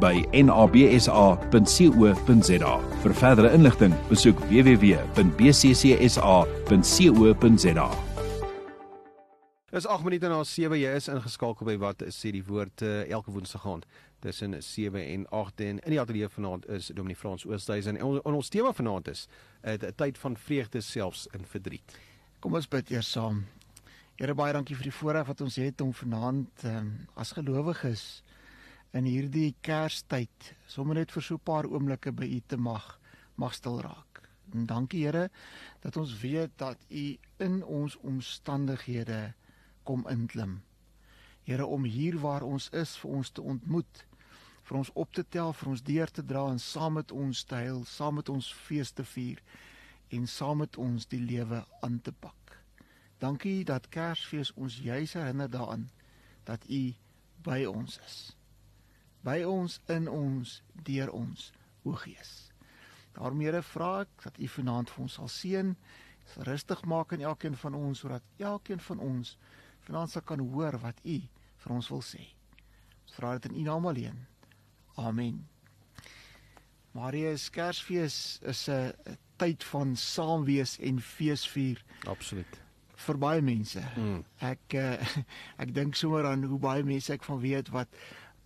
by nabsa.co.za. Vir verdere inligting, besoek www.bccsa.co.za. Dis 8 minute na 7 jy is ingeskakel by wat sê die woord uh, elke woensdag aand tussen 7 en 8 en in die ateljee vanaand is Dominee Frans Oosthuizen en ons, ons tema vanaand is 'n uh, tyd van vreugde selfs in verdriet. Kom ons bid eers saam. Here baie dankie vir die voorreg wat ons het om vanaand um, as gelowiges in hierdie Kerstyd sommer net vir so 'n paar oomblikke by U te mag mag stil raak. En dankie Here dat ons weet dat U in ons omstandighede kom inklim. Here om hier waar ons is vir ons te ontmoet, vir ons op te tel, vir ons deur te dra en saam met ons te huil, saam met ons fees te vier en saam met ons die lewe aan te pak. Dankie dat Kersfees ons juis herinner daaraan dat U by ons is. By ons in ons deur ons o Gees. Daarom Here vra ek dat U vanaand vir ons sal seën, sal rustig maak in elkeen van ons sodat elkeen van ons vanaand sal kan hoor wat U vir ons wil sê. Ons vra dit in U naam alleen. Amen. Marius Kersfees is 'n tyd van saam wees en feesvier. Absoluut vir baie mense. Mm. Ek uh, ek dink sommer aan hoe baie mense ek van weet wat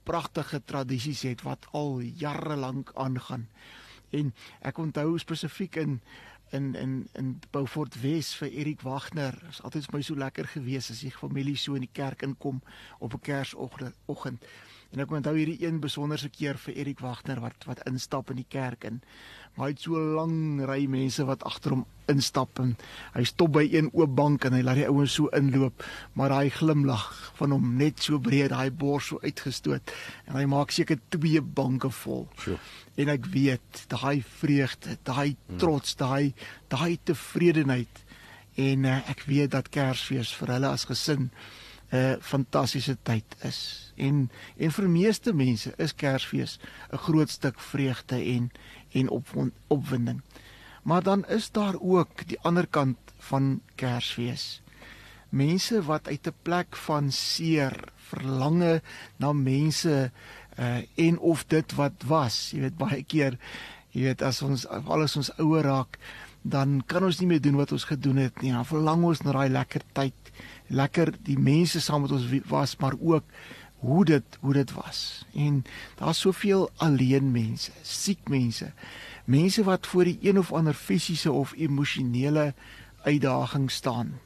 pragtige tradisies het wat al jare lank aangaan. En ek onthou spesifiek in in in in Beaufort Wes vir Erik Wagner. Dit is altyd vir my so lekker gewees as die familie so in die kerk inkom op 'n Kersoggend. En ek onthou hierdie een besonderse keer vir Erik Wagner wat wat instap in die kerk en maar hy het so lang ry mense wat agter hom instap en hy stop by een oop bank en hy laat die ouens so inloop maar daai glimlag van hom net so breed daai bors so uitgestoot en hy maak seker twee banke vol. Sure. En ek weet daai vreugde, daai hmm. trots, daai daai tevredenheid en uh, ek weet dat Kersfees vir hulle as gesin 'n fantastiese tyd is. En en vir meeste mense is Kersfees 'n groot stuk vreugde en en op, opwinding. Maar dan is daar ook die ander kant van Kersfees. Mense wat uit 'n plek van seer verlange na mense uh en of dit wat was, jy weet baie keer, jy weet as ons alles ons ouer raak, dan kan ons nie meer doen wat ons gedoen het nie. Dan verlang ons na daai lekker tyd, lekker die mense saam met ons was, maar ook hoe dit hoe dit was. En daar's soveel alleen mense, siek mense mense wat voor die een of ander fisiese of emosionele uitdaging staan.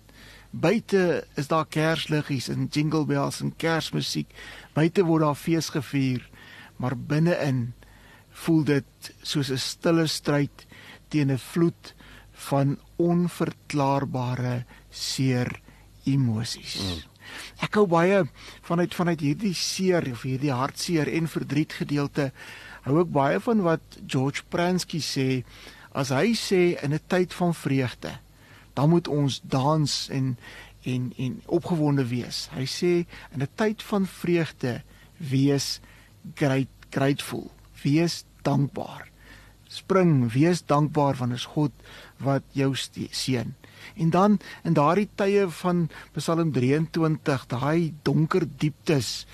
Buite is daar kersliggies en jingle bells en kersmusiek. Buite word daar fees gevier, maar binne-in voel dit soos 'n stille stryd teen 'n vloed van onverklaarbare seer emosies. Mm. Ek hou baie vanuit vanuit hierdie seer of hierdie hartseer en verdriet gedeelte hou ek baie van wat George Pransky sê as hy sê in 'n tyd van vreugde dan moet ons dans en en en opgewonde wees. Hy sê in 'n tyd van vreugde wees great grateful, wees dankbaar. Spring, wees dankbaar want is God wat jou seën. En dan in daardie tye van Psalm 23, daai donker dieptes,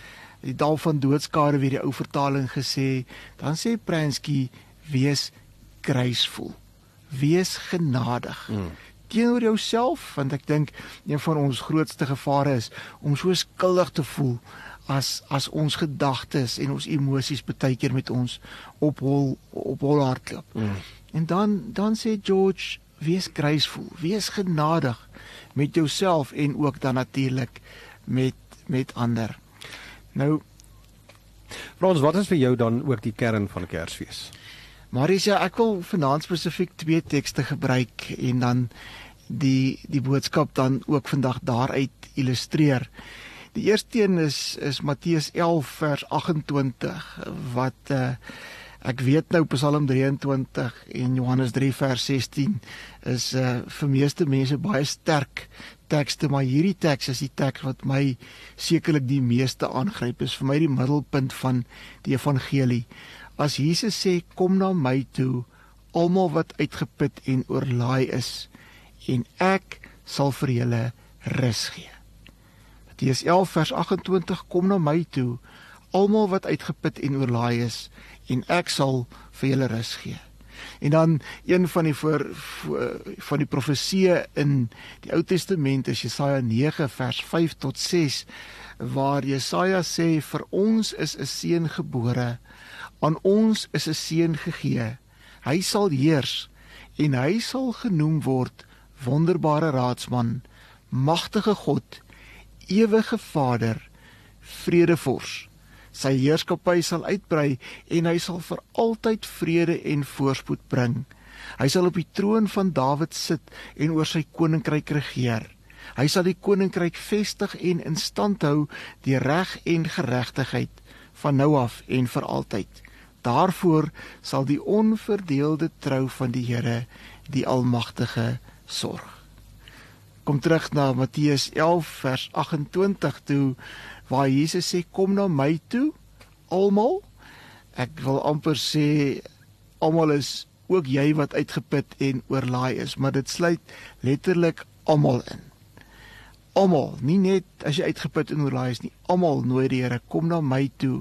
die dal van doodskade weer die ou vertaling gesê, dan sê Pransky wees graceful. Wees genadig. Mm. Teenoor jouself want ek dink een van ons grootste gevare is om so skuldig te voel as as ons gedagtes en ons emosies baie keer met ons op hol op hol hardloop. Mm. En dan dan sê George wees graceful, wees genadig met jouself en ook dan natuurlik met met ander. Nou Frans, wat is vir jou dan ook die kern van Kersfees? Marisa, ek wil vanaand spesifiek twee tekste gebruik en dan die die boodskap dan ook vandag daaruit illustreer. Die eerste een is is Matteus 11 vers 28 wat uh, ek weet nou Psalm 23 en Johannes 3 vers 16 is uh, vir meeste mense baie sterk tekste maar hierdie teks is die teks wat my sekerlik die meeste aangryp. Is vir my die middelpunt van die evangelie. As Jesus sê kom na my toe almal wat uitgeput en oorlaai is en ek sal vir julle rus gee. Matteus 11 vers 28 kom na my toe almal wat uitgeput en oorlaai is en ek sal vir julle rus gee. En dan een van die voor, voor van die profeseë in die Ou Testament is Jesaja 9 vers 5 tot 6 waar Jesaja sê vir ons is 'n seun gebore aan ons is 'n seun gegee hy sal heers en hy sal genoem word wonderbare raadsman magtige God ewige Vader, vredevors. Sy heerskappy sal uitbrei en hy sal vir altyd vrede en voorspoed bring. Hy sal op die troon van Dawid sit en oor sy koninkryk regeer. Hy sal die koninkryk vestig en in stand hou deur reg en geregtigheid van nou af en vir altyd. Daarvoor sal die onverdeelde trou van die Here, die Almagtige, sorg kom terug na Matteus 11 vers 28 toe waar Jesus sê kom na my toe almal. Ek wil amper sê almal is ook jy wat uitgeput en oorlaai is maar dit sluit letterlik almal in. Almal nie net as jy uitgeput en oorlaai is nie almal nooi die Here kom na my toe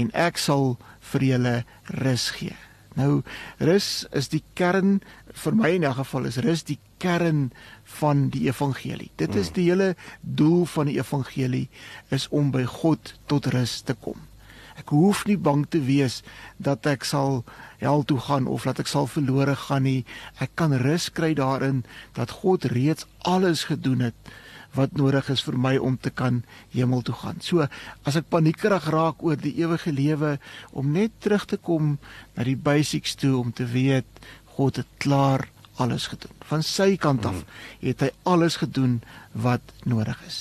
en ek sal vir julle rus gee nou rus is die kern vir my in 'n geval is rus die kern van die evangelie. Dit is die hele doel van die evangelie is om by God tot rus te kom. Ek hoef nie bang te wees dat ek sal hel toe gaan of dat ek sal verlore gaan nie. Ek kan rus kry daarin dat God reeds alles gedoen het wat nodig is vir my om te kan hemel toe gaan. So as ek paniekerig raak oor die ewige lewe om net terug te kom na die basics toe om te weet God het klaar alles gedoen. Van sy kant af mm. het hy alles gedoen wat nodig is.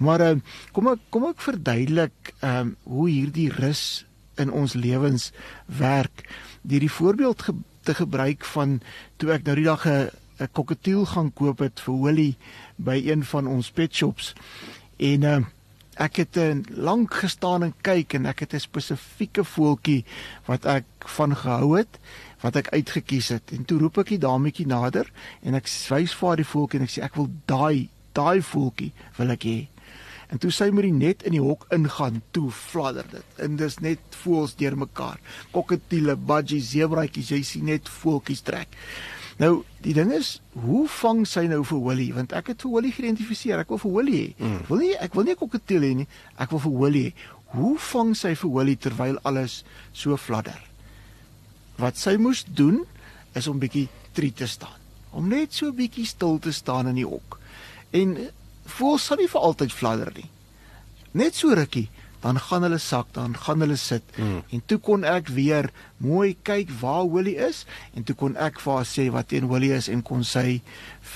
Maar uh, kom ek kom ek verduidelik ehm um, hoe hierdie rus in ons lewens werk. Deur die voorbeeld ge te gebruik van toe ek nou die dag 'n 'n koketiel gaan koop het vir Holly by een van ons pet shops en uh, ek het 'n lank gestaan en kyk en ek het 'n spesifieke voeltjie wat ek van gehou het wat ek uitgekies het. En toe roep ek die dametjie nader en ek wys vir haar die voeltjie en ek sê ek wil daai daai voeltjie wil ek hê. En toe sy met die net in die hok ingaan, toe fladder dit. En dis net voels deurmekaar. Kokketiele, budgies, zebraatjies, jy sien net voeltjies trek. Nou, die ding is, hoe vang sy nou vir Willie? Want ek het vir Willie geïdentifiseer. Ek wil vir Willie hê. Mm. Wil nie ek wil nie 'n kokketiel hê nie. Ek wil vir Willie hê. Hoe vang sy vir Willie terwyl alles so fladder? Wat sy moes doen is om bietjie trie te staan. Om net so bietjie stil te staan in die hok. En voel sal nie vir altyd fladder nie. Net so rukkie, dan gaan hulle sak, dan gaan hulle sit. Mm. En toe kon ek weer mooi kyk waar Willie is en toe kon ek vir haar sê wat teen Willie is en kon sy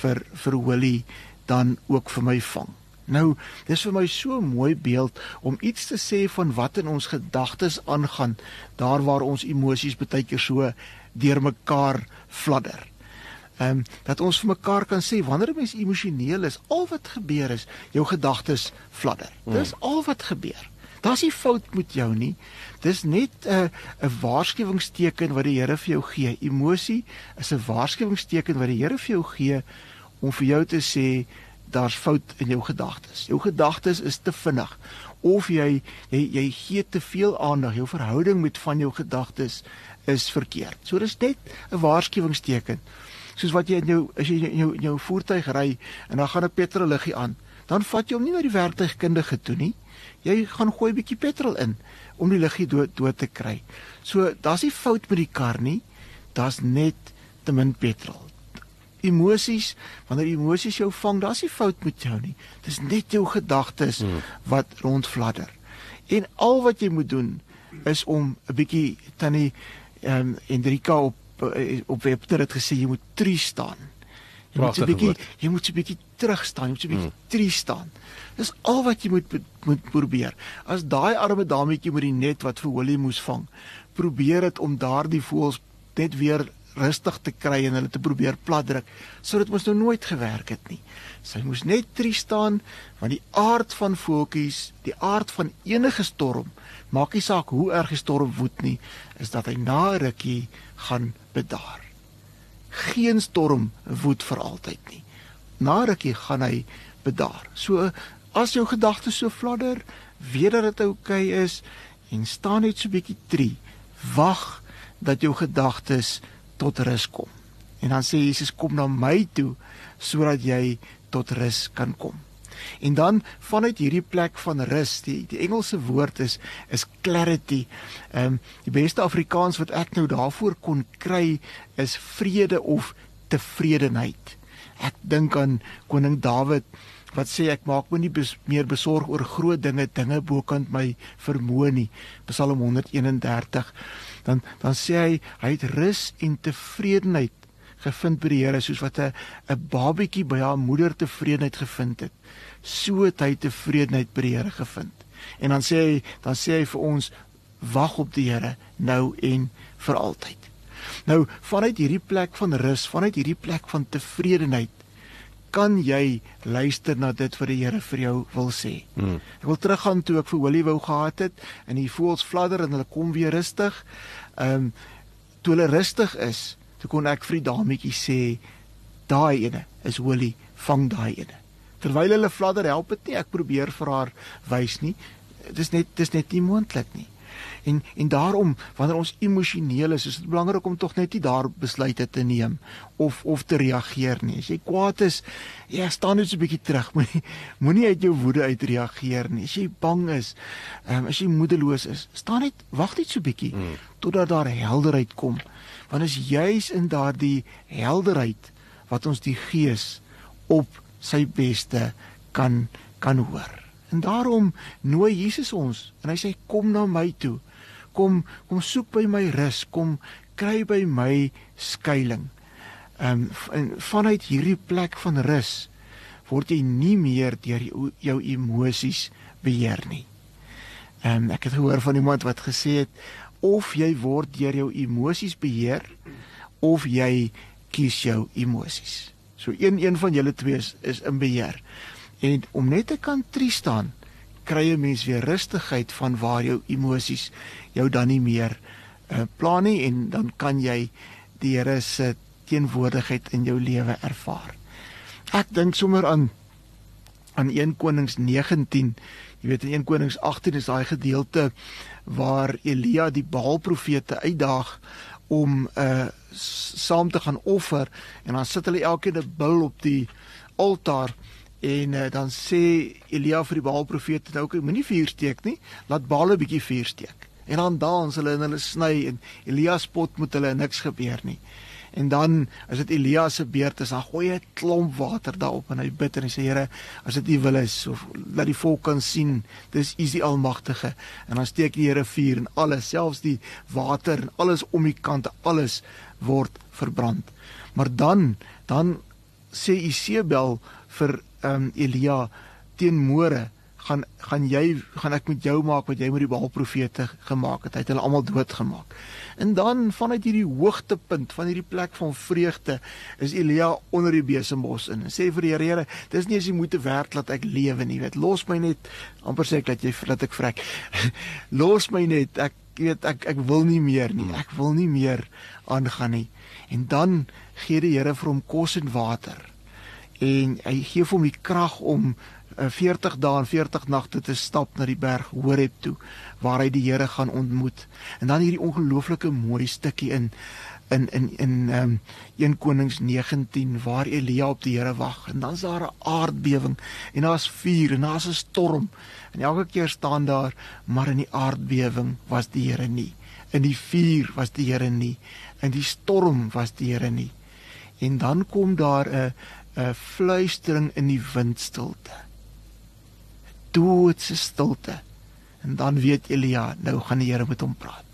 vir vir Willie dan ook vir my vang. Nou, dis vir my so 'n mooi beeld om iets te sê van wat in ons gedagtes aangaan, daar waar ons emosies baie keer so deurmekaar fladder. Ehm um, dat ons vir mekaar kan sê wanneer 'n mens emosioneel is, al wat gebeur is, jou gedagtes fladder. Hmm. Dis al wat gebeur. Daar's nie fout met jou nie. Dis net 'n uh, 'n waarskuwingsteken wat die Here vir jou gee. Emosie is 'n waarskuwingsteken wat die Here vir jou gee om vir jou te sê daar's fout in jou gedagtes. Jou gedagtes is te vinnig of jy jy jy gee te veel aandag. Jou verhouding met van jou gedagtes is verkeerd. So dis net 'n waarskuwingsteken. Soos wat jy in jou as jy in jou, in jou voertuig ry en dan gaan 'n petrolliggie aan, dan vat jy hom nie na die werktuigkundige toe nie. Jy gaan gooi 'n bietjie petrol in om die liggie dood dood te kry. So daar's nie fout met die kar nie. Daar's net te min petrol emosies, wanneer emosies jou vang, daar's nie fout met jou nie. Dis net jou gedagtes hmm. wat rondfladder. En al wat jy moet doen is om 'n bietjie tannie ehm um, Hendrika op eh, op Webster het gesê jy moet tree staan. Jy moet 'n bietjie jy moet 'n bietjie terug staan, jy moet 'n bietjie hmm. tree staan. Dis al wat jy moet moet probeer. As daai arme dametjie met die net wat vir Holly moes vang, probeer dit om daardie voëls net weer rustig te kry en hulle te probeer platdruk, sou dit mos nou nooit gewerk het nie. Sy moes net tree staan want die aard van voeltjies, die aard van enige storm, maak nie saak hoe erg die storm woed nie, is dat hy na rukkie gaan bedaar. Geen storm woed vir altyd nie. Na rukkie gaan hy bedaar. So as jou gedagtes so fladder, weet dat dit oukei okay is en staan net so bietjie tree. Wag dat jou gedagtes tot rus kom. En dan sê Jesus kom na my toe sodat jy tot rus kan kom. En dan vanuit hierdie plek van rus, die die Engelse woord is is clarity. Ehm um, die beste Afrikaans wat ek nou daarvoor kon kry is vrede of tevredenheid. Ek dink aan koning Dawid wat sê ek maak my nie bes, meer besorg oor groot dinge, dinge bokant my vermoë nie. Psalm 131 dan dan sê hy hy het rus en tevredenheid gevind by die Here soos wat 'n 'n babatjie by haar moeder tevredenheid gevind het. So het hy tevredenheid by die Here gevind. En dan sê hy dan sê hy vir ons wag op die Here nou en vir altyd. Nou vanuit hierdie plek van rus, vanuit hierdie plek van tevredenheid kan jy luister na dit wat die Here vir jou wil sê. Hmm. Ek wil teruggaan toe ek vir Willie wou gehad het en die voels fladder en hulle kom weer rustig. Ehm um, toe hulle rustig is, toe kon ek vir die dametjie sê daai ene is Willie, vang daai ene. Terwyl hulle fladder help dit nie, ek probeer vir haar wys nie. Dis net dis net nie moontlik nie. En en daarom wanneer ons emosioneel is, is dit belangrik om tog net nie daar besluite te neem of of te reageer nie. As jy kwaad is, ja, staan net so 'n bietjie terug. Moenie moenie uit jou woede uitreageer nie. As jy bang is, um, as jy moedeloos is, staan net wag net so 'n bietjie hmm. totdat daar helderheid kom. Want is juis in daardie helderheid wat ons die gees op sy beste kan kan hoor. En daarom nooi Jesus ons en hy sê kom na my toe kom kom soek by my rus, kom kry by my skuilings. Um, vanuit hierdie plek van rus word jy nie meer deur jou, jou emosies beheer nie. Ehm um, ek het gehoor van iemand wat gesê het of jy word deur jou emosies beheer of jy kies jou emosies. So een een van julle twee is, is in beheer. En om net te kan tree staan, kry 'n mens weer rustigheid van waar jou emosies jou dan nie meer uh, pla nie en dan kan jy die Here se teenwoordigheid in jou lewe ervaar. Ek dink sommer aan aan 1 Konings 19. Jy weet in 1 Konings 18 is daai gedeelte waar Elia die Baal profete uitdaag om uh saam te gaan offer en dan sit hulle elkeen 'n bil op die altaar en uh, dan sê Elia vir die Baal profete nou okay moenie vuur steek nie laat Baal 'n bietjie vuur steek En dan dans hulle en hulle sny en Elias spot met hulle en niks gebeur nie. En dan as dit Elias se beurt is, dan gooi hy 'n klomp water daarop en hy bid en hy sê Here, as dit U wil is of laat die volk kan sien, dis U die Almagtige. En dan steek die Here vuur en alles, selfs die water en alles om die kante, alles word verbrand. Maar dan, dan sê Isebel vir ehm um, Elia teen môre gaan gaan jy gaan ek met jou maak wat jy met die Baal profete gemaak het. Hy het hulle almal doodgemaak. En dan vanuit hierdie hoogtepunt van hierdie plek van vreugde is Elia onder die besembos in en sê vir die Here, Here, dis nie as jy moet werk dat ek lewe nie, weet. Los my net amper sê ek dat jy dat ek vrek. Los my net. Ek weet ek ek wil nie meer nie. Ek wil nie meer aangaan nie. En dan gee die Here vir hom kos en water. En hy gee hom die krag om 40 dae en 40 nagte te stap na die berg Horeb toe waar hy die Here gaan ontmoet. En dan hierdie ongelooflike mooi stukkie in in in in ehm um, 1 Konings 19 waar Elia op die Here wag. En dan's daar 'n aardbewing en daar's vuur en daar's 'n storm. En elke keer staan daar maar in die aardbewing was die Here nie. In die vuur was die Here nie. In die storm was die Here nie. En dan kom daar 'n 'n fluistering in die windstilte doodse stilte. En dan weet Elia, nou gaan die Here met hom praat.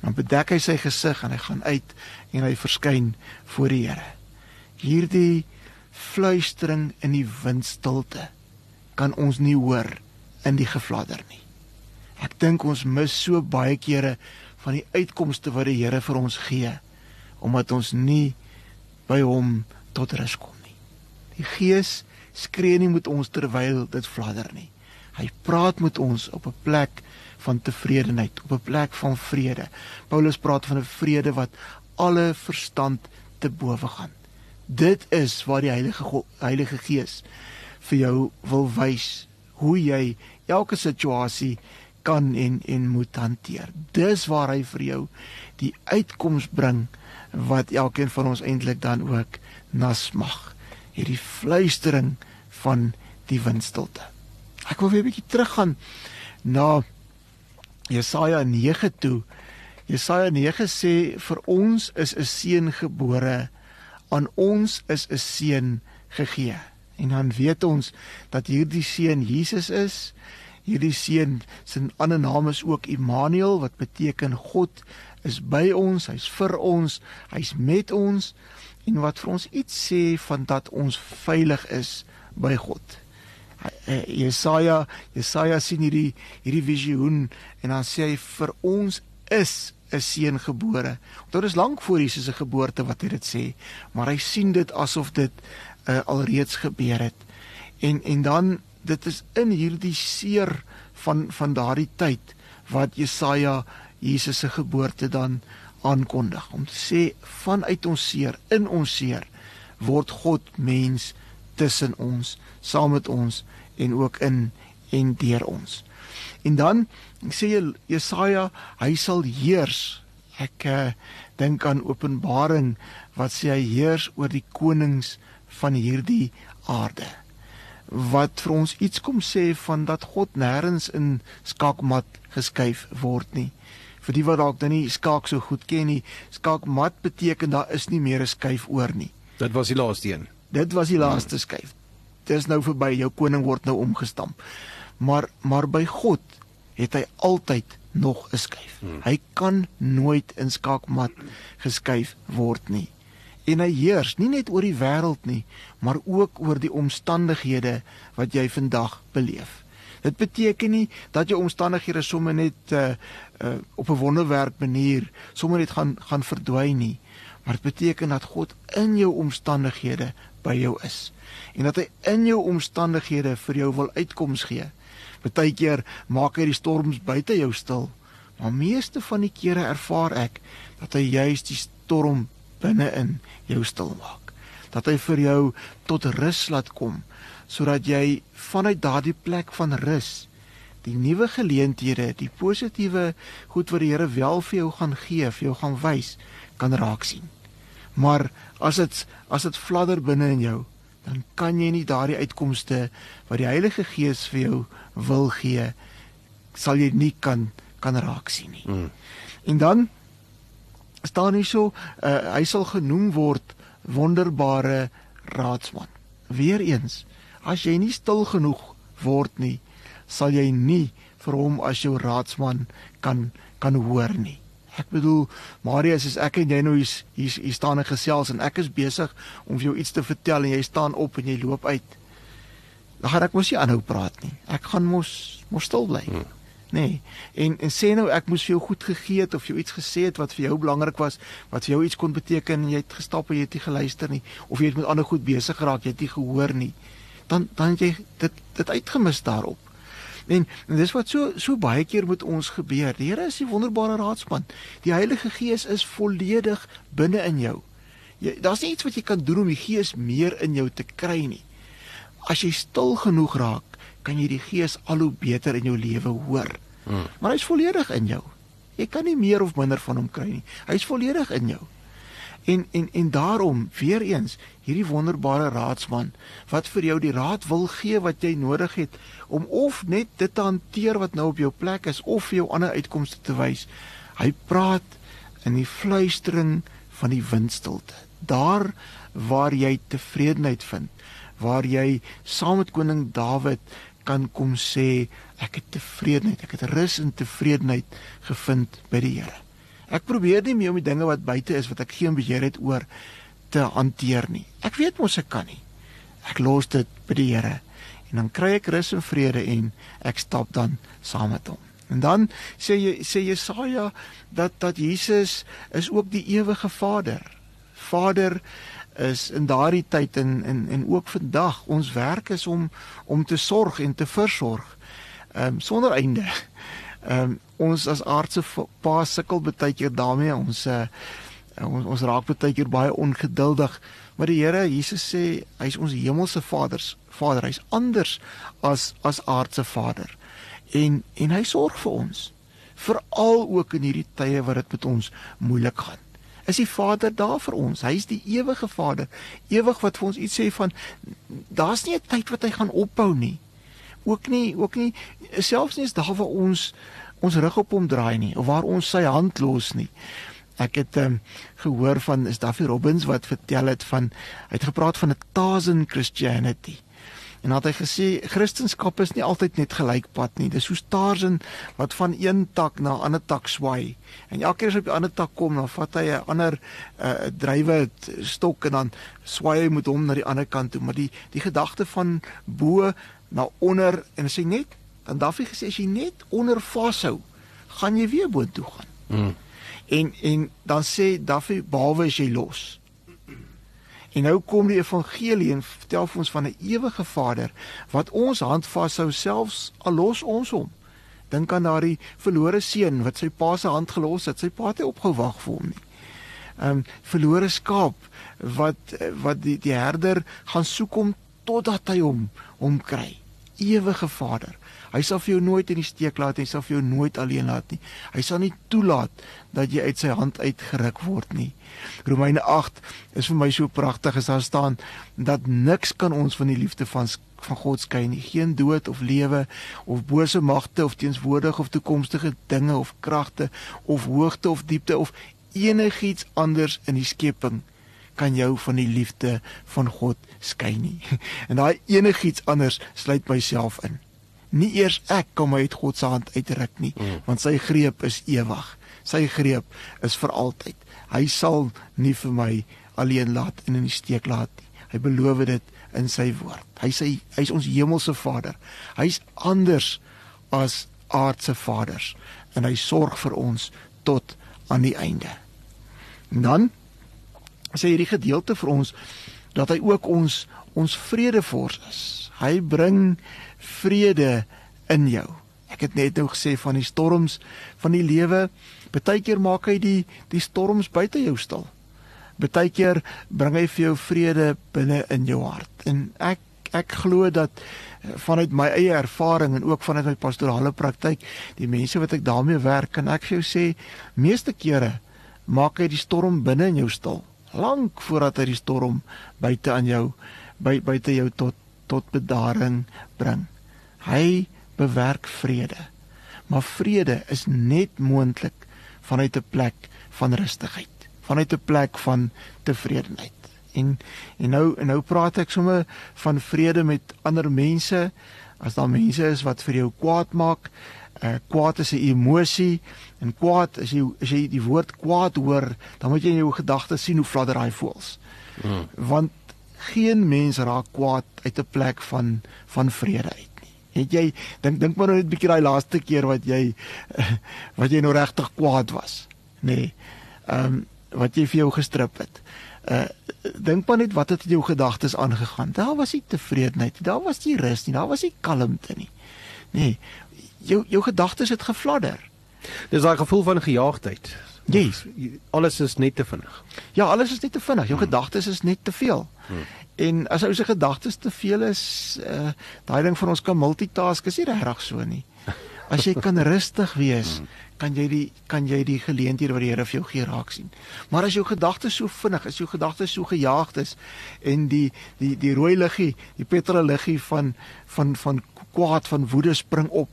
Dan bedek hy sy gesig en hy gaan uit en hy verskyn voor die Here. Hierdie fluistering in die windstilte kan ons nie hoor in die gefladder nie. Ek dink ons mis so baie kere van die uitkomste wat die Here vir ons gee omdat ons nie by hom tot rus kom. Die Gees skree nie met ons terwyl dit fladder nie. Hy praat met ons op 'n plek van tevredenheid, op 'n plek van vrede. Paulus praat van 'n vrede wat alle verstand te bowe gaan. Dit is waar die Heilige God, Heilige Gees vir jou wil wys hoe jy elke situasie kan en en moet hanteer. Dis waar hy vir jou die uitkoms bring wat elkeen van ons eintlik dan ook nasmag. Hierdie fluistering van die windstilte. Ek wil weer 'n bietjie teruggaan na Jesaja 9 toe. Jesaja 9 sê vir ons is 'n seun gebore, aan ons is 'n seun gegee. En dan weet ons dat hierdie seun Jesus is. Hierdie seun se ander naam is ook Immanuel wat beteken God is by ons, hy's vir ons, hy's met ons en wat vir ons iets sê van dat ons veilig is by God. Jesaja Jesaja sien hierdie hierdie visioen en dan sê hy vir ons is 'n seun gebore. Dit is lank voor Jesus se geboorte wat hy dit sê, maar hy sien dit asof dit uh, alreeds gebeur het. En en dan dit is in hierdie seer van van daardie tyd wat Jesaja Jesus se geboorte dan aankondig om te sê vanuit ons seer in ons seer word God mens tussen ons saam met ons en ook in en deur ons. En dan sê Jesaja hy sal heers. Ek uh, dink aan Openbaring wat sê hy heers oor die konings van hierdie aarde. Wat vir ons iets kom sê van dat God nêrens in skakmat geskuif word nie. Vir die wat dalk dan nie skaak so goed ken nie, skakmat beteken daar is nie meer 'n skuif oor nie. Dit was die laaste een. Dit was die laaste hmm. skuif. Dit is nou verby, jou koning word nou omgestamp. Maar maar by God het hy altyd nog 'n skuif. Hmm. Hy kan nooit in skakmat geskuif word nie en hy heers nie net oor die wêreld nie, maar ook oor die omstandighede wat jy vandag beleef. Dit beteken nie dat jou omstandighede sommer net uh, uh op 'n wonderwerk manier sommer net gaan gaan verdwyn nie, maar dit beteken dat God in jou omstandighede by jou is en dat hy in jou omstandighede vir jou wil uitkoms gee. Partykeer maak hy die storms buite jou stil, maar meeste van die kere ervaar ek dat hy juis die storm binne-in jou stil maak. Dat hy vir jou tot rus laat kom sodat jy vanuit daardie plek van rus die nuwe geleenthede, die positiewe goed wat die Here wel vir jou gaan gee, vir jou gaan wys, kan raak sien. Maar as dit as dit fladder binne in jou, dan kan jy nie daardie uitkomste wat die Heilige Gees vir jou wil gee, sal jy nie kan kan raak sien nie. Mm. En dan staan hier so uh, hy sal genoem word wonderbare raadsman. Weereens, as jy nie stil genoeg word nie, sal jy nie vir hom as jou raadsman kan kan hoor nie. Ek bedoel, Marius, as ek en jy nou hier hier, hier staan en gesels en ek is besig om vir jou iets te vertel en jy staan op en jy loop uit. Dan gaan ek mos nie aanhou praat nie. Ek gaan mos mos stil bly. Hmm nê. Nee. En en sê nou ek moes vir jou goed gegee het of jy iets gesê het wat vir jou belangrik was, wat vir jou iets kon beteken en jy het gestap en jy het nie geluister nie of jy het met ander goed besig geraak, jy het nie gehoor nie. Dan dan jy dit dit uitgemis daarop. En, en dis wat so so baie keer met ons gebeur. Die Here is die wonderbare raadsman. Die Heilige Gees is volledig binne in jou. Jy daar's nie iets wat jy kan doen om die Gees meer in jou te kry nie. As jy stil genoeg raak, kan jy die gees al hoe beter in jou lewe hoor. Hmm. Maar hy's volledig in jou. Jy kan nie meer of minder van hom kry nie. Hy's volledig in jou. En en en daarom weer eens hierdie wonderbare raadsman wat vir jou die raad wil gee wat jy nodig het om of net dit te hanteer wat nou op jou plek is of vir jou ander uitkomste te wys. Hy praat in die fluistering van die windstilte. Daar waar jy tevredenheid vind, waar jy saam met koning Dawid kan kom sê ek het tevredenheid, ek het rus en tevredenheid gevind by die Here. Ek probeer nie meer om die dinge wat buite is wat ek geen beheer het oor te hanteer nie. Ek weet mos ek kan nie. Ek los dit by die Here en dan kry ek rus en vrede en ek stap dan saam met hom. En dan sê jy sê Jesaja dat dat Jesus is ook die ewige Vader. Vader is in daardie tyd en en en ook vandag ons werk is om om te sorg en te versorg. Ehm um, sonder einde. Ehm um, ons as aardse pa sukkel baie keer daarmee ons uh, ons ons raak baie keer baie ongeduldig. Maar die Here Jesus sê hy's ons hemelse Vader. Vader, hy's anders as as aardse Vader. En en hy sorg vir ons. Veral ook in hierdie tye wat dit met ons moeilik gaan is die Vader daar vir ons. Hy is die ewige Vader, ewig wat vir ons iets sê van daar's nie 'n tyd wat hy gaan ophou nie. Ook nie ook nie selfs nie is daar waar ons ons rug op hom draai nie of waar ons sy hand los nie. Ek het um, gehoor van is Daffy Robbins wat vertel het van hy het gepraat van 'n thousand Christianity. En het hy gesê Christendom is nie altyd net gelykpad nie. Dis soos Tarzan wat van een tak na 'n ander tak swai. En elke keer as hy op die ander tak kom, dan vat hy 'n ander uh, drywe stok en dan swai hy met hom na die ander kant toe. Maar die die gedagte van bo na onder en as hy net dan Daffy gesê as jy net onder vashou, gaan jy weer boontoe gaan. Mm. En en dan sê Daffy behalwe as jy los. En nou kom die evangelie en vertel vir ons van 'n ewige Vader wat ons hand vashou selfs al los ons hom. Dink aan daardie verlore seun wat sy pa se hand gelos het, sy pa het opgewag vir hom nie. Ehm um, verlore skaap wat wat die die herder gaan soek hom totdat hy hom hom kry. Ewige Vader. Hy sal vir jou nooit in die steek laat nie, hy sal vir jou nooit alleen laat nie. Hy sal nie toelaat dat jy uit sy hand uitgeruk word nie. Romeine 8 is vir my so pragtig as daar staan dat niks kan ons van die liefde van van God skei nie. Geen dood of lewe of bose magte of teenswoordige of toekomstige dinge of kragte of hoogte of diepte of enigiets anders in die skepping kan jou van die liefde van God skei nie. En daai enigiets anders sluit myself in nie eers ek kan my uit God se hand uitruk nie mm. want sy greep is ewig. Sy greep is vir altyd. Hy sal nie vir my alleen laat en in die steek laat nie. Hy beloof dit in sy woord. Hy sê hy's ons hemelse Vader. Hy's anders as aardse vaders en hy sorg vir ons tot aan die einde. En dan sê hierdie gedeelte vir ons dat hy ook ons ons vredevors is. Hy bring vrede in jou. Ek het net nou gesê van die storms van die lewe. Partykeer maak hy die die storms buite jou stil. Partykeer bring hy vir jou vrede binne in jou hart. En ek ek glo dat eh, vanuit my eie ervaring en ook vanuit my pastorale praktyk, die mense wat ek daarmee werk, kan ek vir jou sê, meeste kere maak hy die storm binne in jou stil, lank voordat hy die storm buite aan jou by buite jou tot tot bedaring bring. Hy bewerk vrede. Maar vrede is net moontlik vanuit 'n plek van rustigheid, vanuit 'n plek van tevredenheid. En en nou en nou praat ek sommer van vrede met ander mense. As daar mense is wat vir jou kwaad maak, uh, kwaad is 'n emosie en kwaad as jy as jy die woord kwaad hoor, dan moet jy in jou gedagtes sien hoe fladder daai voels. Mm. Want geen mens raak kwaad uit 'n plek van van vrede uit nie. Het jy dink dink maar nou net 'n bietjie daai laaste keer wat jy wat jy nou regtig kwaad was, nê? Nee. Ehm um, wat jy vir jou gestrip het. Uh dink maar net wat het in jou gedagtes aangegaan. Daar was nie tevredenheid nie, daar was nie rus nie, daar was nie kalmte nie. Nee. Jou jou gedagtes het gefladder. Dis daai gevoel van gejaagdheid. Yes. Alles is net te vinnig. Ja, alles is net te vinnig. Jou hmm. gedagtes is net te veel. Hmm. En as ou se gedagtes te veel is, uh daai ding van ons kan multitask is nie regtig so nie. As jy kan rustig wees, hmm. kan jy die kan jy die geleenthede wat die Here vir jou gee raak sien. Maar as jou gedagtes so vinnig is, jou gedagtes so gejaagd is en die die die rooi liggie, die petrol liggie van van van kwaad van woede spring op,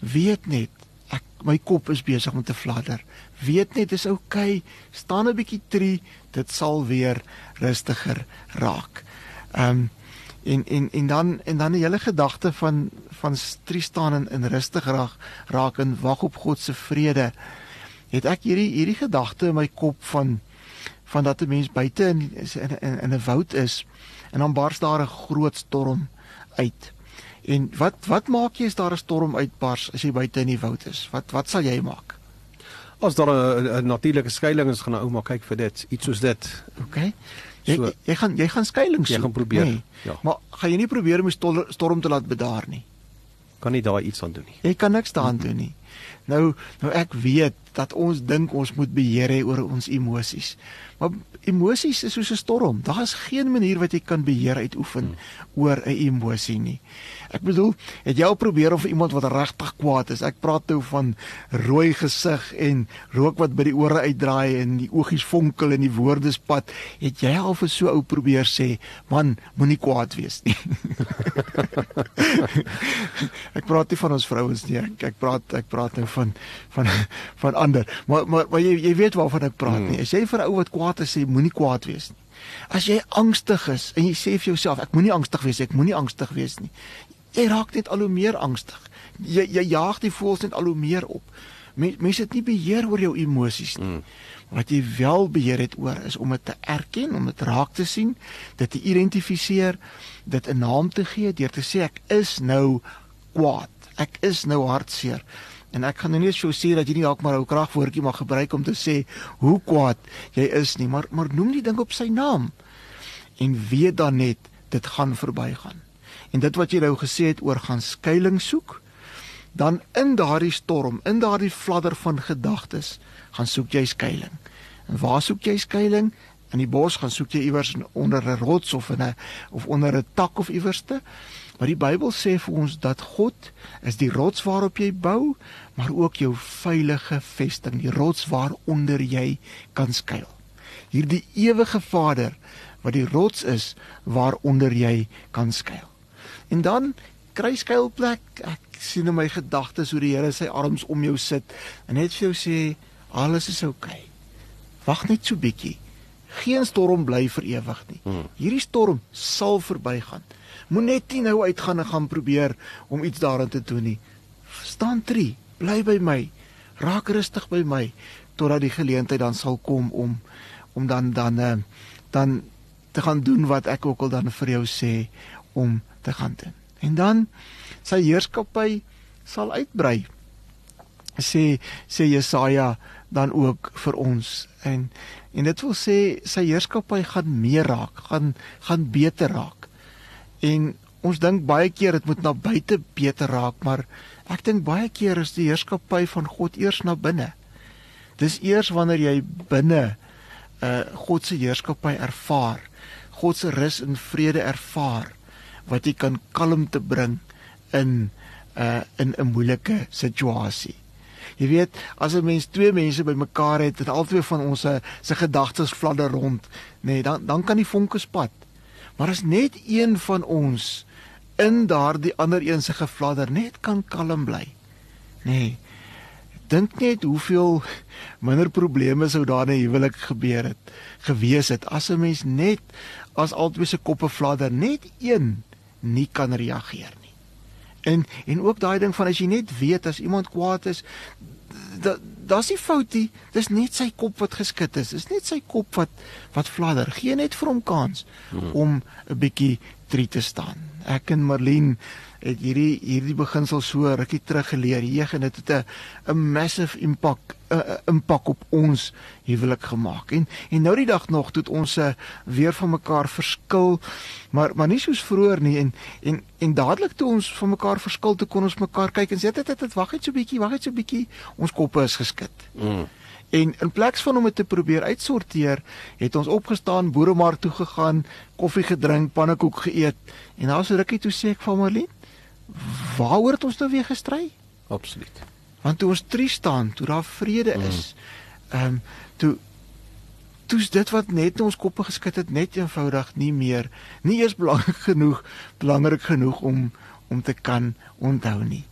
weet net ek my kop is besig om te fladder. Weet net dis oukei. Okay, staan 'n bietjie tree, dit sal weer rustiger raak. Ehm um, en en en dan en dan die hele gedagte van van tree staan en in rustig raak raak en wag op God se vrede. Het ek hierdie hierdie gedagte in my kop van van dat 'n mens buite in in in 'n woud is en dan bars daar 'n groot storm uit. En wat wat maak jy as daar 'n storm uitbars as jy buite in die woud is? Wat wat sal jy maak? As daar 'n natuurlike skuilings is, gaan ou maar kyk vir dit, iets soos dit. OK. Jy so, jy gaan jy gaan skuilings soek. Jy gaan probeer. Nee, ja. Maar gaan jy nie probeer om die storm te laat bedaar nie? Kan nie daai iets aan doen nie. Jy kan niks daaraan doen nie. Nou nou ek weet dat ons dink ons moet beheer hê oor ons emosies. Maar emosies is soos 'n storm. Daar is geen manier wat jy kan beheer uitoefen hmm. oor 'n emosie nie. Ek bedoel, het jy al probeer of iemand wat regtig kwaad is? Ek praat nou van rooi gesig en rook wat by die ore uitdraai en die oogies vonkel en die woorde spat. Het jy al vir so ou probeer sê, "Man, moenie kwaad wees nie." ek praat nie van ons vrouens nie. Ek, ek praat ek praat nou van van van ander. Maar maar, maar jy jy weet waarvan ek praat nie. Hmm. As jy vir 'n ou wat kwaad is sê, moenie kwaad wees nie. As jy angstig is en jy sê vir jouself ek moenie angstig wees ek moenie angstig wees nie jy raak net al hoe meer angstig. Jy jy jaag die voels net al hoe meer op. Mense het nie beheer oor jou emosies nie. Mm. Wat jy wel beheer het oor is om dit te erken, om dit raak te sien, dit te identifiseer, dit 'n naam te gee deur te sê ek is nou kwaad. Ek is nou hartseer. En ek gaan nou nie so sê dat jy nie dalk maar 'n kragwoordjie mag gebruik om te sê hoe kwaad jy is nie, maar maar noem die ding op sy naam. En weet dan net dit gaan verbygaan en dit wat jy nou gesê het oor gaan skuilings soek, dan in daardie storm, in daardie fladder van gedagtes, gaan soek jy skuilings. En waar soek jy skuilings? In die bos gaan soek jy iewers onder 'n rots of in 'n of onder 'n tak of iewerste. Maar die Bybel sê vir ons dat God is die rots waarop jy bou, maar ook jou veilige vesting, die rots waaronder jy kan skuil. Hierdie ewige Vader wat die rots is waaronder jy kan skuil. En dan kry skuilplek. Ek sien in my gedagtes hoe die Here sy arms om jou sit en net vir jou sê alles is oukei. Okay. Wag net so bietjie. Geen storm bly vir ewig nie. Hmm. Hierdie storm sal verbygaan. Moenie net nou uitgaan en gaan probeer om iets daarin te doen nie. Staan tree, bly by my. Raak rustig by my totdat die geleentheid dan sal kom om om dan dan uh, dan te gaan doen wat ek ook al dan vir jou sê om te gaan doen. En dan sy heerskappy sal uitbrei. sê sê Jesaja dan ook vir ons en en dit wil sê sy heerskappy gaan meer raak, gaan gaan beter raak. En ons dink baie keer dit moet na buite beter raak, maar ek dink baie keer is die heerskappy van God eers na binne. Dis eers wanneer jy binne uh God se heerskappy ervaar, God se rus en vrede ervaar wat jy kan kalmte bring in uh, in 'n moeilike situasie. Jy weet, as 'n mens twee mense bymekaar het en albei van ons se se gedagtes fladder rond, nê, nee, dan dan kan die vonke spat. Maar as net een van ons in daardie ander een se gefladder net kan kalm bly. Nê. Nee, dink net hoeveel minder probleme sou daar in 'n huwelik gebeur het gewees het as 'n mens net as albei se koppe fladder net een nie kan reageer nie. En en ook daai ding van as jy net weet as iemand kwaad is, daar's nie foutie, dis net sy kop wat geskit is. Dis net sy kop wat wat fladder. Geen net vir hom kans hmm. om 'n bietjie drie te staan. Ek en Marlene het hierdie hierdie beginsel so rukkie terug geleer. Jeeg en dit het 'n 'n massive impak 'n impak op ons huwelik gemaak. En en nou die dag nog het ons se weer van mekaar verskil, maar maar nie soos vroeër nie en en en dadelik toe ons van mekaar verskil te kon ons mekaar kyk en sê dit dit wag net so bietjie, wag net so bietjie. Ons koppe is geskit. Mm. En in plaas van om dit te probeer uitsorteer, het ons opgestaan, boeremark toe gegaan, koffie gedrink, pannekoek geëet en daar's 'n rukkie toe sê ek vir Marlene waaroor het ons nou weer gestry? Absoluut. Want toe ons drie staan, toe daar vrede mm. is, ehm um, toe toe's dit wat net in ons koppe geskit het net eenvoudig nie meer nie eers belangrik genoeg belangrik genoeg om om te kan onthou nie.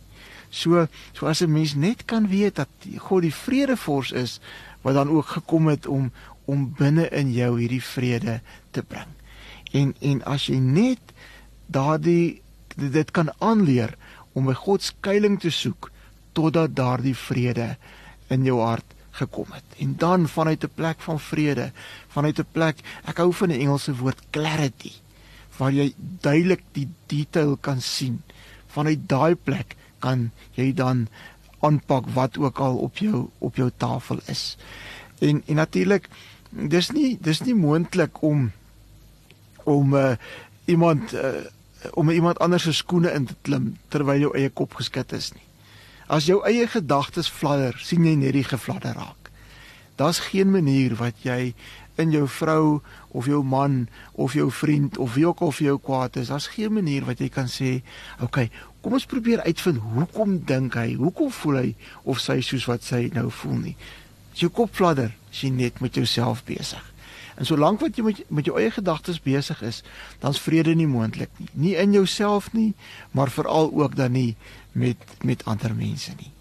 So so as 'n mens net kan weet dat God die vredevors is wat dan ook gekom het om om binne in jou hierdie vrede te bring. En en as jy net daardie dit kan aanleer om by God skuilings te soek totdat daardie vrede in jou hart gekom het. En dan vanuit 'n plek van vrede, vanuit 'n plek, ek hou van die Engelse woord clarity, waar jy duidelik die detail kan sien. Vanuit daai plek kan jy dan aanpak wat ook al op jou op jou tafel is. En en natuurlik dis nie dis nie moontlik om om uh, iemand uh, om iemand anders se skoene in te klim terwyl jou eie kop geskit is nie. As jou eie gedagtes fladder, sien jy net die gefladder raak. Daar's geen manier wat jy in jou vrou of jou man of jou vriend of wie ook al vir jou kwaad is, daar's geen manier wat jy kan sê, "Oké, okay, kom ons probeer uitvind hoekom dink hy, hoekom voel hy of sy soos wat sy nou voel nie." As jou kop fladder, jy net met jouself besig. En solank wat jy met met jou eie gedagtes besig is, dan's vrede nie moontlik nie. Nie in jouself nie, maar veral ook dan nie met met ander mense nie.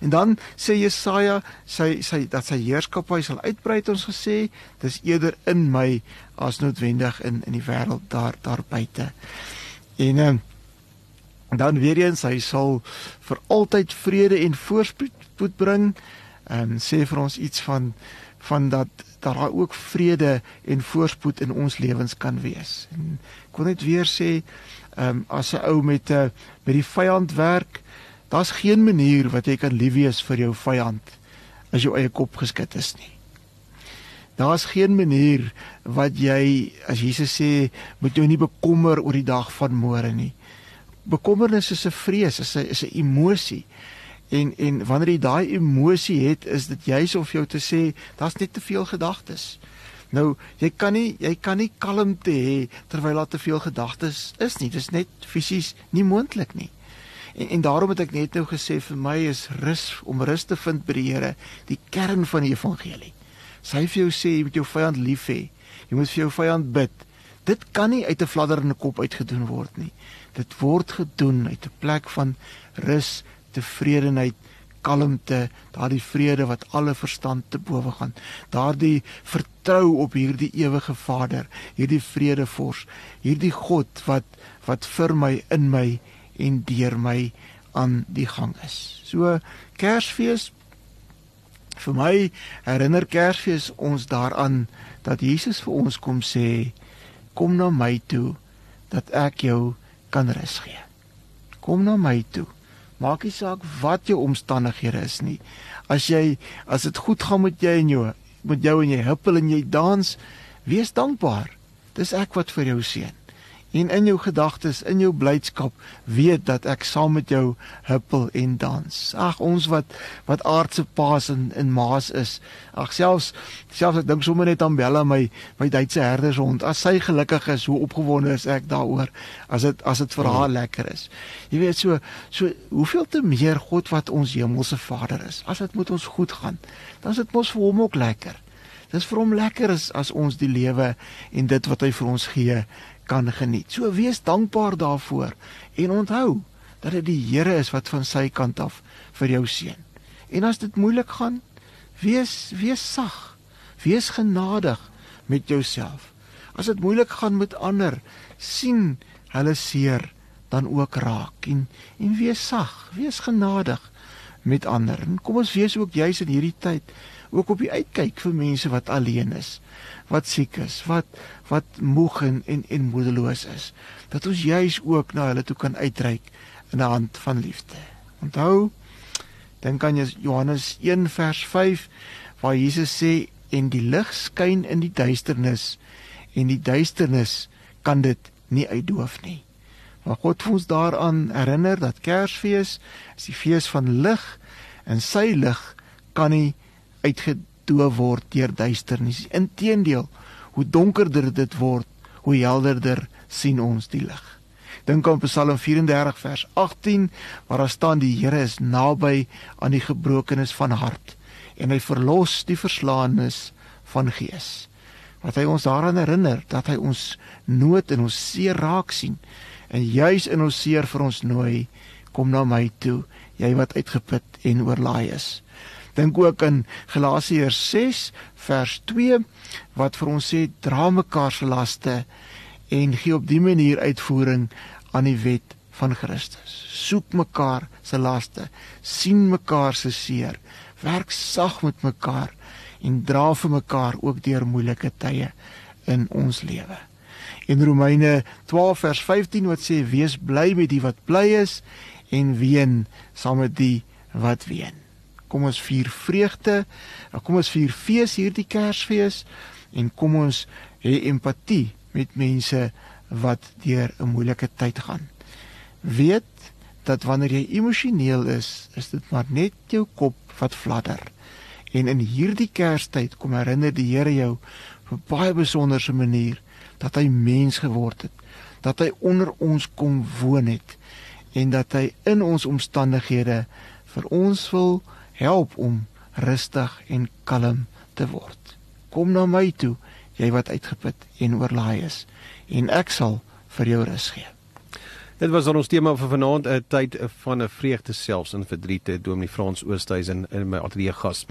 En dan sê Jesaja sy sy dat sy heerskappy sal uitbrei het ons gesê, dis eerder in my as noodwendig in in die wêreld daar daar buite. En um, dan weer eens hy sal vir altyd vrede en voorspoed bring. Ehm um, sê vir ons iets van van dat daar ook vrede en voorspoed in ons lewens kan wees. En ek wil net weer sê, ehm um, as 'n ou met 'n uh, met die vyand werk, daar's geen manier wat jy kan lief wees vir jou vyand as jou eie kop geskit is nie. Daar's geen manier wat jy as Jesus sê, moet jou nie bekommer oor die dag van môre nie. Bekommernis is 'n vrees, is 'n is 'n emosie. En en wanneer jy daai emosie het, is dit juis of jou te sê, daar's net te veel gedagtes. Nou, jy kan nie jy kan nie kalmte hê terwyl daar te veel gedagtes is nie. Dit is net fisies nie moontlik nie. En en daarom het ek net nou gesê vir my is rus om rus te vind by die Here, die kern van die evangelie. Sy vir jou sê jy moet jou vyand lief hê. Jy moet vir jou vyand bid. Dit kan nie uit 'n fladderende kop uitgedoen word nie. Dit word gedoen uit 'n plek van rus tevredenheid, kalmte, daardie vrede wat alle verstand te bowe gaan. Daardie vertrou op hierdie ewige Vader, hierdie vredevors, hierdie God wat wat vir my in my en deur my aan die gang is. So Kersfees vir my herinner Kersfees ons daaraan dat Jesus vir ons kom sê kom na my toe dat ek jou kan rus gee. Kom na my toe Maak nie saak wat jou omstandighede is nie. As jy as dit goed gaan met jy en jou met jou en jy huppel en jy dans, wees dankbaar. Dis ek wat vir jou seën en in jou gedagtes, in jou blydskap, weet dat ek saam met jou huppel en dans. Ag ons wat wat aardse paas en in maas is. Ag selfs selfs ek dink sommer net aan Bella my my Duitse herdershond. As sy gelukkig is, hoe opgewonde is ek daaroor as dit as dit vir haar lekker is. Jy weet so so hoeveel te meer God wat ons hemelse Vader is. As dit met ons goed gaan, dan is dit mos vir hom ook lekker. Dis vir hom lekker as, as ons die lewe en dit wat hy vir ons gee kan geniet. So wees dankbaar daarvoor en onthou dat dit die Here is wat van sy kant af vir jou seën. En as dit moeilik gaan, wees wees sag. Wees genadig met jouself. As dit moeilik gaan met ander, sien hulle seer dan ook raak en en wees sag, wees genadig met ander. En kom ons wees ook juis in hierdie tyd ook op die uitkyk vir mense wat alleen is, wat siek is, wat wat moeg en en, en moedeloos is. Dat ons juis ook na hulle toe kan uitreik in 'n hand van liefde. Onthou, dink aan Johannes 1 vers 5 waar Jesus sê en die lig skyn in die duisternis en die duisternis kan dit nie uitdoof nie. Maar God het ons daaraan herinner dat Kersfees is die fees van lig en sy lig kan nie uitgedoof word deur duisternis. Inteendeel, hoe donkerder dit word, hoe helderder sien ons die lig. Dink aan Psalm 34 vers 18 waar daar staan die Here is naby aan die gebrokenes van hart en hy verlos die verslaanes van gees. Wat hy ons daaraan herinner dat hy ons nood en ons seer raak sien en juis in ons seer vir ons nooi kom na my toe jy wat uitgeput en oorlaai is. Dink ook in Galasiërs 6 vers 2 wat vir ons sê dra mekaar se laste en gee op die manier uitvoering aan die wet van Christus. Soek mekaar se laste, sien mekaar se seer, Werk sag met mekaar en dra vir mekaar ook deur moeilike tye in ons lewe. In Romeine 12 vers 15 wat sê wees bly met die wat bly is en ween saam met die wat ween. Kom ons vier vreugde, kom ons vier fees hierdie Kersfees en kom ons hê empatie met mense wat deur 'n moeilike tyd gaan. Weet dat wanneer jy emosioneel is, is dit maar net jou kop wat fladder. En in hierdie Kerstyd kom herinner die Here jou op 'n baie besonderse manier dat hy mens geword het, dat hy onder ons kom woon het en dat hy in ons omstandighede vir ons wil help om rustig en kalm te word. Kom na my toe, jy wat uitgeput en oorlaai is, en ek sal vir jou rus gee. Dit was ons tema vir vanaand, 'n tyd van 'n vreugde selfs in verdriet, Dominee Frans Oosthuizen in my ateljee gas.